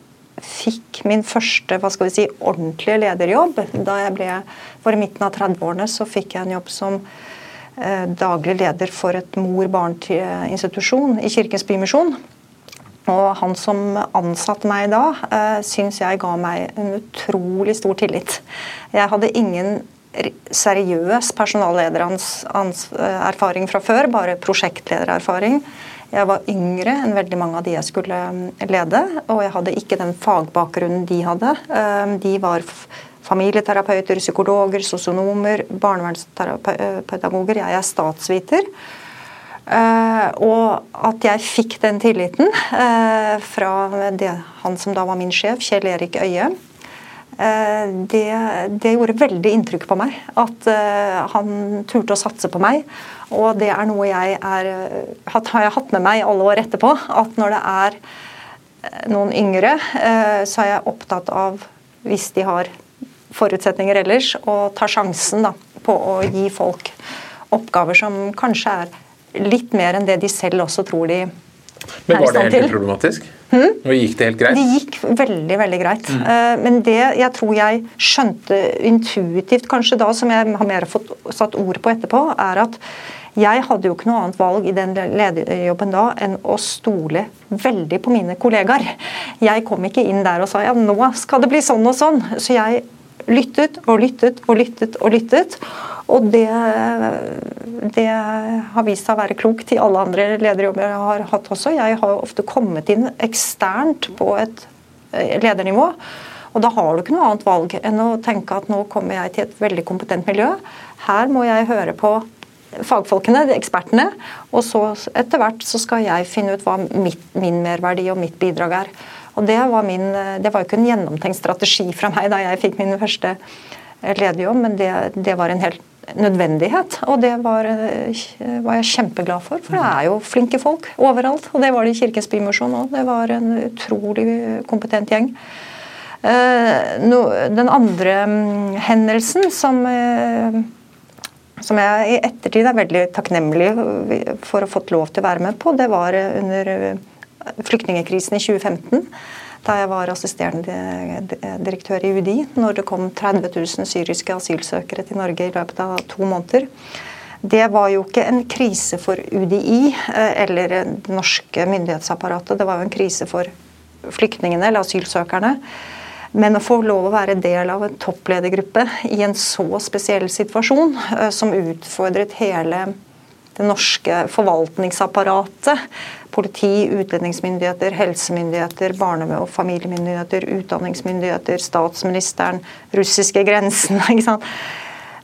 fikk min første hva skal vi si, ordentlige lederjobb. Da jeg ble, for I midten av 30-årene så fikk jeg en jobb som eh, daglig leder for et mor-barn-institusjon i Kirkens Bymisjon. Og han som ansatte meg da, eh, syns jeg ga meg en utrolig stor tillit. Jeg hadde ingen seriøs personalledererfaring fra før, bare prosjektledererfaring. Jeg var yngre enn veldig mange av de jeg skulle mm, lede, og jeg hadde ikke den fagbakgrunnen de hadde. Eh, de var familieterapeuter, psykologer, sosionomer, barnevernspedagoger. Jeg er statsviter. Uh, og at jeg fikk den tilliten uh, fra det, han som da var min sjef, Kjell Erik Øie, det, det, gjorde veldig inntrykk på meg. At han turte å satse på meg. Og det er noe jeg er, har jeg hatt med meg alle år etterpå. At når det er noen yngre, så er jeg opptatt av, hvis de har forutsetninger ellers, å ta sjansen da, på å gi folk oppgaver som kanskje er litt mer enn det de selv også tror de men Var det helt uproblematisk? Hmm? Og gikk det helt greit? Det gikk veldig veldig greit. Mm. Men det jeg tror jeg skjønte intuitivt kanskje da, som jeg har mer fått satt ord på etterpå, er at jeg hadde jo ikke noe annet valg i den lederjobben da enn å stole veldig på mine kollegaer. Jeg kom ikke inn der og sa ja, nå skal det bli sånn og sånn. Så jeg lyttet og lyttet og lyttet og lyttet. Og det, det har vist seg å være klokt i alle andre lederjobber jeg har hatt også. Jeg har ofte kommet inn eksternt på et eh, ledernivå. Og da har du ikke noe annet valg enn å tenke at nå kommer jeg til et veldig kompetent miljø. Her må jeg høre på fagfolkene, ekspertene, og så etter hvert så skal jeg finne ut hva mitt, min merverdi og mitt bidrag er. Og det var, min, det var jo ikke en gjennomtenkt strategi fra meg da jeg fikk min første lederjobb, men det, det var en helt nødvendighet. Og det var, var, jeg kjempeglad for, for det er jo flinke folk overalt. Og det var det i Kirkens Bymisjon òg. Det var en utrolig kompetent gjeng. Eh, den andre mm, hendelsen som, eh, som jeg i ettertid er veldig takknemlig for å ha fått lov til å være med på, det var under flyktningkrisen i 2015 da jeg var assisterende direktør i UDI, når det kom 30 000 syriske asylsøkere til Norge i løpet av to måneder. Det var jo ikke en krise for UDI eh, eller det norske myndighetsapparatet, det var jo en krise for flyktningene eller asylsøkerne. Men å få lov å være del av en toppledergruppe i en så spesiell situasjon, eh, som utfordret hele det norske forvaltningsapparatet. Politi, utlendingsmyndigheter, helsemyndigheter, barne- og familiemyndigheter, utdanningsmyndigheter, statsministeren, russiske grensen.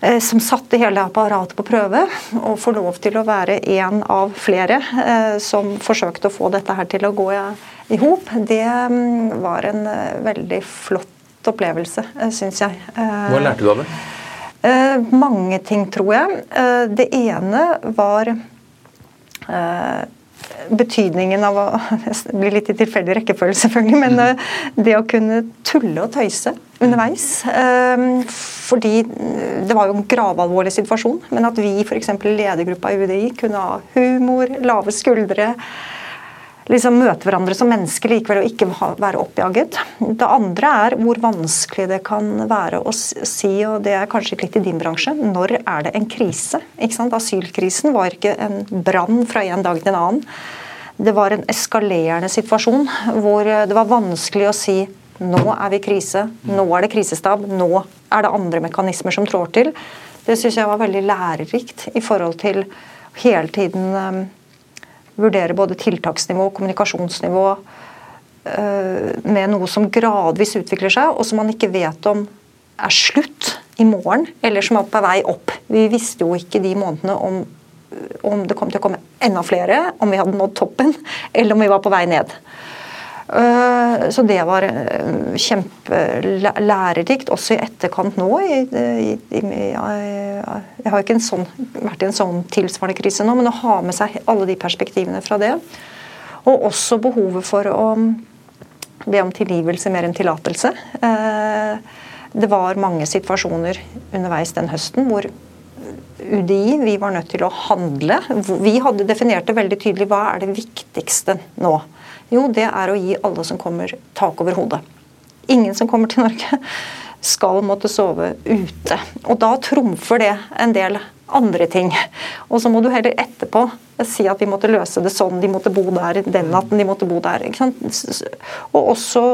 Eh, som satte hele apparatet på prøve. Og får lov til å være en av flere eh, som forsøkte å få dette her til å gå i hop, det mm, var en eh, veldig flott opplevelse, syns jeg. Hva lærte du av det? Eh, mange ting, tror jeg. Eh, det ene var eh, betydningen av å Det blir litt i tilfeldig rekkefølge, selvfølgelig, men mm. det å kunne tulle og tøyse underveis. Fordi det var jo en gravalvorlig situasjon, men at vi f.eks. ledergruppa i UDI kunne ha humor, lave skuldre liksom møte hverandre som mennesker likevel og ikke være oppjaget. Det andre er hvor vanskelig det kan være å si, og det er kanskje litt i din bransje, når er det en krise? Asylkrisen var ikke en brann fra en dag til en annen. Det var en eskalerende situasjon hvor det var vanskelig å si nå er vi i krise, nå er det krisestab, nå er det andre mekanismer som trår til. Det syns jeg var veldig lærerikt i forhold til hele tiden vurdere både tiltaksnivå og kommunikasjonsnivå eh, med noe som gradvis utvikler seg, og som man ikke vet om er slutt i morgen, eller som er på vei opp. Vi visste jo ikke de månedene om, om det kom til å komme enda flere, om vi hadde nådd toppen, eller om vi var på vei ned. Eh, så det var eh, kjempelærerikt, også i etterkant nå. Jeg har ikke sånn, vært i en sånn tilsvarende krise nå, men å ha med seg alle de perspektivene fra det. Og også behovet for å be om tilgivelse mer enn tillatelse. Eh, det var mange situasjoner underveis den høsten hvor UDI vi var nødt til å handle. Vi hadde definert det veldig tydelig hva er det viktigste nå. Jo, det er å gi alle som kommer, tak over hodet. Ingen som kommer til Norge skal måtte sove ute. Og da trumfer det en del andre ting. Og så må du heller etterpå si at vi måtte løse det sånn, de måtte bo der den natten, de måtte bo der. Og også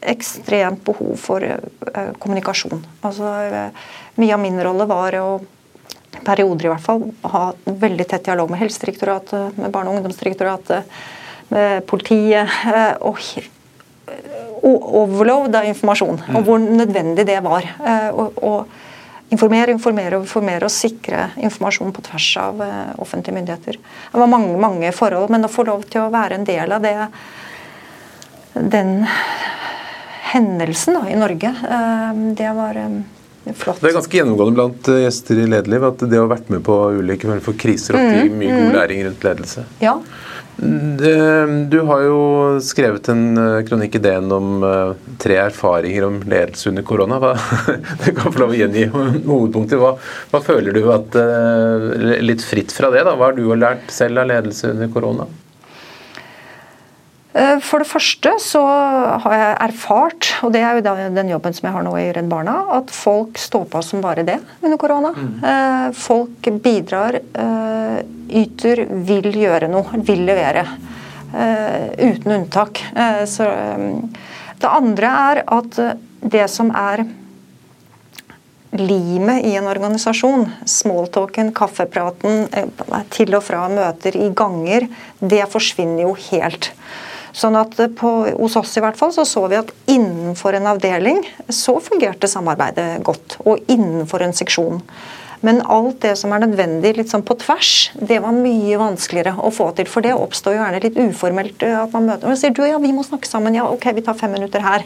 ekstremt behov for uh, kommunikasjon. Altså, uh, mye av min rolle var å perioder i hvert fall, ha veldig tett dialog med Helsedirektoratet, med Barne- og ungdomsdirektoratet, politiet. Uh, og overload av informasjon, mm. og hvor nødvendig det var. å informere, informere og informere og sikre informasjon på tvers av offentlige myndigheter. Det var mange, mange forhold, men å få lov til å være en del av det den hendelsen da, i Norge. Eh, det var eh, flott. Det er ganske gjennomgående blant eh, gjester i Lederliv at det å ha vært med på ulike former for kriser og gir mye god mm. læring rundt ledelse. Ja. Du har jo skrevet en kronikk i DN om tre erfaringer om ledelse under korona. Hva, du kan få lov å gjengi hovedpunkter. Hva, hva føler du at Litt fritt fra det, da. Hva har du lært selv av ledelse under korona? Eh, for det første så har jeg erfart, og det er jo den jobben som jeg har nå i Redd Barna, at folk står på som bare det under korona. Mm. Eh, folk bidrar, eh, yter, vil gjøre noe, vil levere. Uten unntak. Så det andre er at det som er limet i en organisasjon, smalltalken, kaffepraten, til og fra møter i ganger, det forsvinner jo helt. Sånn at på, Hos oss i hvert fall så, så vi at innenfor en avdeling så fungerte samarbeidet godt. Og innenfor en seksjon. Men alt det som er nødvendig litt sånn på tvers, det var mye vanskeligere å få til. For det oppstår jo gjerne litt uformelt. Eh, at man møter og sier du, ja, vi må snakke sammen. Ja, ok, vi tar fem minutter her.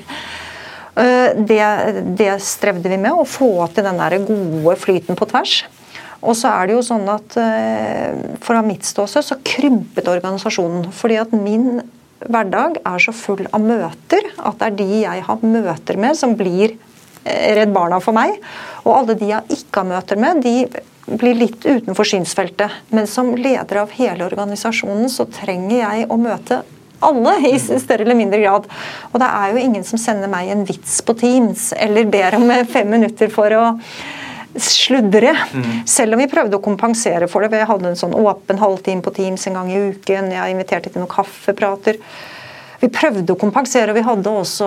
Eh, det, det strevde vi med, å få til den der gode flyten på tvers. Og så er det jo sånn at eh, Fra mitt ståsted så krympet organisasjonen. fordi at min hverdag er så full av møter at det er de jeg har møter med, som blir eh, Redd Barna for meg. Og alle de jeg ikke har møter med, de blir litt utenfor synsfeltet. Men som leder av hele organisasjonen så trenger jeg å møte alle i større eller mindre grad. Og det er jo ingen som sender meg en vits på Teams eller ber om fem minutter for å sludre. Mm. Selv om vi prøvde å kompensere for det. Vi hadde en sånn åpen halvtime på Teams en gang i uken. Jeg inviterte til noen kaffeprater. Vi prøvde å kompensere, og vi hadde også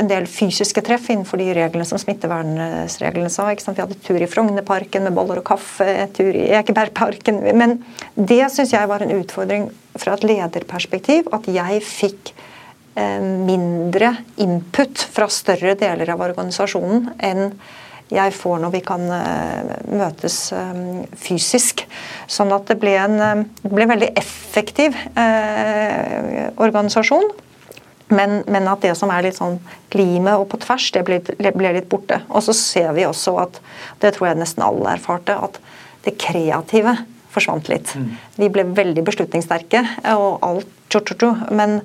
en del fysiske treff innenfor de reglene som smittevernreglene sa. Vi hadde tur i Frognerparken med boller og kaffe, tur i Ekebergparken. Men det syns jeg var en utfordring fra et lederperspektiv, at jeg fikk eh, mindre input fra større deler av organisasjonen enn jeg får når vi kan eh, møtes eh, fysisk. Sånn at det ble en eh, det ble veldig effektiv eh, organisasjon. Men, men, at det som er litt sånn limet og på tvers, det ble, ble, litt borte. Og så ser vi også at, det tror jeg nesten alle erfarte, at det kreative forsvant litt. Mm. Vi ble veldig beslutningssterke, og alt tjo, tjo, tjo, men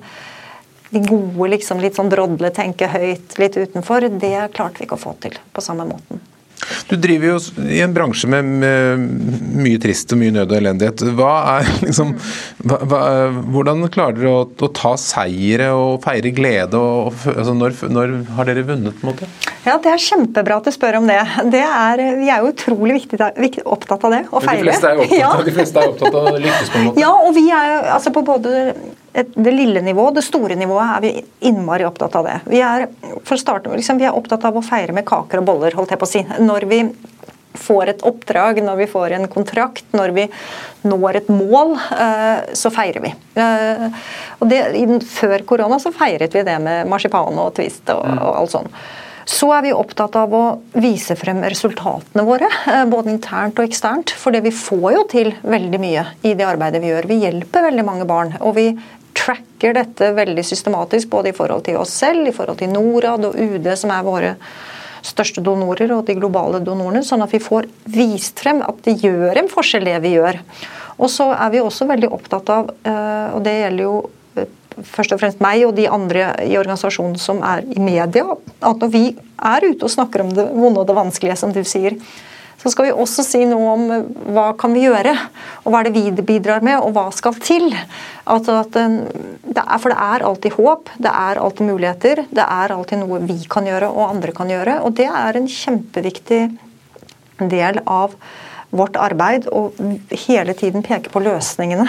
de gode, liksom, litt sånn drodle, tenke høyt litt utenfor, det klarte vi ikke å få til på samme måten. Du driver jo i en bransje med, med mye trist og mye nød og elendighet. Hva er, liksom, hva, hva, hvordan klarer dere å, å, ta seire og feire glede? Og, altså når, når, har dere vunnet? på en måte? Ja, Det er kjempebra at du spør om det. det er, vi er jo utrolig viktig, viktig, opptatt av det. Å feire. De fleste er opptatt, ja. de fleste er opptatt av å lykkes på en måte. Ja, og vi er altså på både det lille nivået, det store nivået, er vi innmari opptatt av det. Vi er, for å starte, liksom, vi er opptatt av å feire med kaker og boller, holdt jeg på å si. Når vi får et oppdrag, når vi får en kontrakt, når vi når et mål, eh, så feirer vi. Eh, og det, før korona så feiret vi det med marsipan og Twist og, og alt sånt. Så er vi opptatt av å vise frem resultatene våre, eh, både internt og eksternt. For vi får jo til veldig mye i det arbeidet vi gjør. Vi hjelper veldig mange barn. Og vi tracker dette veldig systematisk, både i forhold til oss selv, i forhold til Norad og UD, som er våre største donorer, og de globale donorene, sånn at vi får vist frem at det gjør en forskjell, det vi gjør. Og så er vi også veldig opptatt av, eh, og det gjelder jo eh, først og fremst meg og de andre i organisasjonen som er i media, at når vi er ute og snakker om det vonde og det vanskelige, som du sier, så skal vi også si noe om eh, hva kan vi gjøre, og hva er det vi bidrar med, og hva skal til. At, at det er, for det er alltid håp, det er alltid muligheter, det er alltid noe vi kan gjøre og andre kan gjøre. Og det er en kjempeviktig del av vårt arbeid å hele tiden peke på løsningene.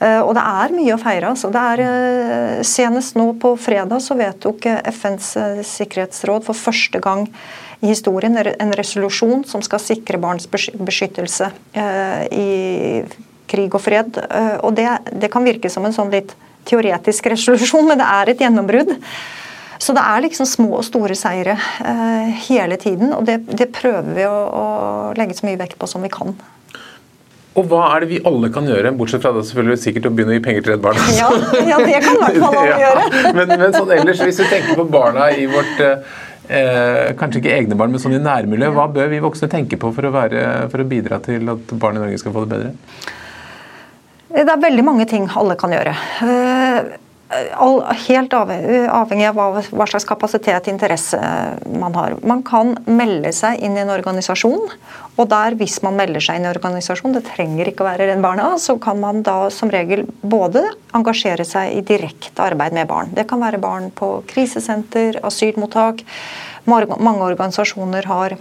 Eh, og det er mye å feire. Altså. Er, eh, senest nå på fredag så vedtok FNs sikkerhetsråd for første gang i historien en resolusjon som skal sikre barns beskyttelse eh, i krig og fred. Eh, og det, det kan virke som en sånn litt teoretisk resolusjon, men det er et gjennombrudd. Så det er liksom små og store seire eh, hele tiden, og det, det prøver vi å, å, legge så mye vekt på som vi kan. Og hva er det vi alle kan gjøre, bortsett fra det selvfølgelig sikkert å begynne å gi penger til Redd Barna? Ja, ja, det kan i hvert fall alle gjøre. men, men sånn ellers, hvis vi tenker på barna i vårt eh, kanskje ikke egne barn, men sånn i nærmiljøet. Hva bør vi voksne tenke på for å, være, for å bidra til at barn i Norge skal få det bedre? Det er veldig mange ting alle kan gjøre. Eh, helt avhengig av hva slags kapasitet og interesse man har. Man kan melde seg inn i en organisasjon. Og der Hvis man melder seg inn i organisasjon, det trenger ikke å være Redd Barna, så kan man da som regel både engasjere seg i direkte arbeid med barn. Det kan være barn på krisesenter, asylmottak. Mange organisasjoner har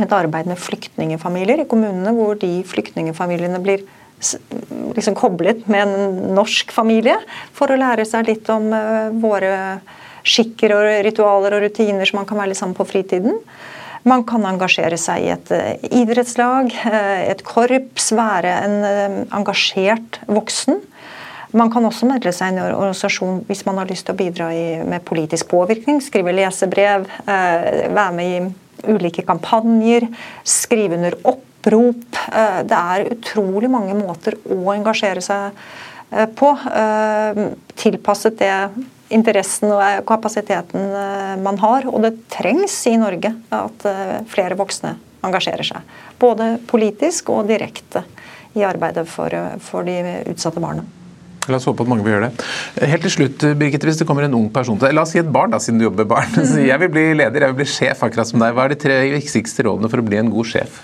et arbeid med flyktningfamilier i kommunene, hvor de flyktningfamiliene blir liksom koblet med en norsk familie for å lære seg litt om eh, våre skikker og ritualer og rutiner som man kan være litt sammen på fritiden. Man kan engasjere seg i et eh, idrettslag, eh, et korps, være en engasjert voksen. Man kan også melde seg i en organisasjon hvis man har lyst til å bidra med politisk påvirkning. Skrive lesebrev, være med i ulike kampanjer, skrive under opprop. Eh, det er utrolig mange måter å engasjere seg eh, på. Eh, tilpasset det interessen og kapasiteten man har. Og det trengs i Norge at flere voksne engasjerer seg. Både politisk og direkte i arbeidet for, for de utsatte barna. La oss håpe at mange vil gjøre det. Helt til slutt, Birgitte, Hvis det kommer en ung person til deg, La oss si et barn, da, siden du jobber med barn. Så Jeg vil bli leder, jeg vil bli sjef, akkurat som deg. Hva er de tre viktigste rådene for å bli en god sjef?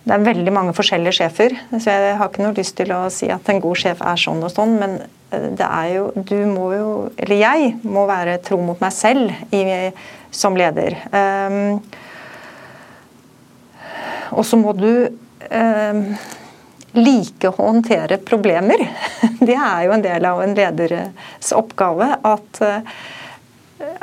Det er veldig mange forskjellige sjefer, så jeg har ikke noe lyst til å si at en god sjef er sånn og sånn, men eh, det er jo Du må jo, eller jeg, må være tro mot meg selv i, som leder. Um, og så må du um, like å håndtere problemer. Det er jo en del av en leders oppgave. at uh,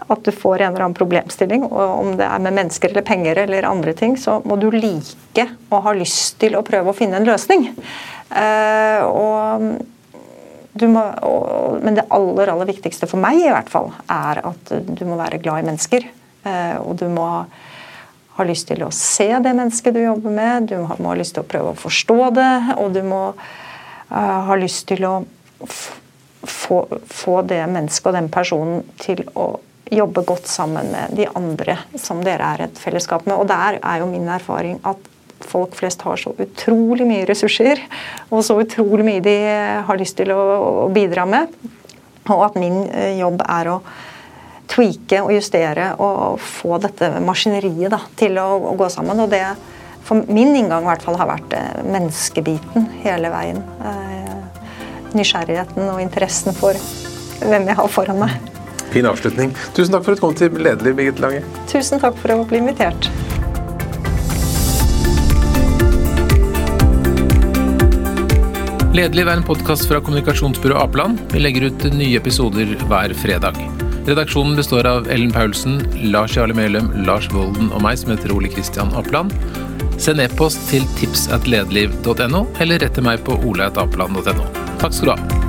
at du får en eller annen problemstilling, og om det er med mennesker eller penger eller andre ting, så må du like og ha lyst til å prøve å finne en løsning. Uh, og må, og, men det aller, aller viktigste for meg i hvert fall, er at du må være glad i mennesker. Uh, og du må ha, lyst til å se det mennesket du jobber med, du må, ha lyst til å prøve å forstå det, og du må uh, ha lyst til å få, få det mennesket og den personen til å jobbe godt sammen med de andre som dere er et fellesskap med. Og der er jo min erfaring at folk flest har så utrolig mye ressurser, og så utrolig mye de har lyst til å, å bidra med. Og at min eh, jobb er å tweake og justere og få dette maskineriet da, til å, å, gå sammen. Og det for min inngang i hvert fall har vært eh, menneskebiten hele veien. Eh, nysgjerrigheten og interessen for hvem jeg har foran meg. Fin avslutning. Tusen takk for at du kom til Lederliv, Birgitte Lange. Tusen takk for å bli invitert. Lederliv er en podkast fra kommunikasjonsbyrået Apeland. Vi legger ut nye episoder hver fredag. Redaksjonen består av Ellen Paulsen, Lars Jarle Melum, Lars Volden og meg, som heter Ole Kristian Apeland. Send e-post til tipsatlederliv.no, eller rett til meg på oleatapeland.no. Takk skal du ha.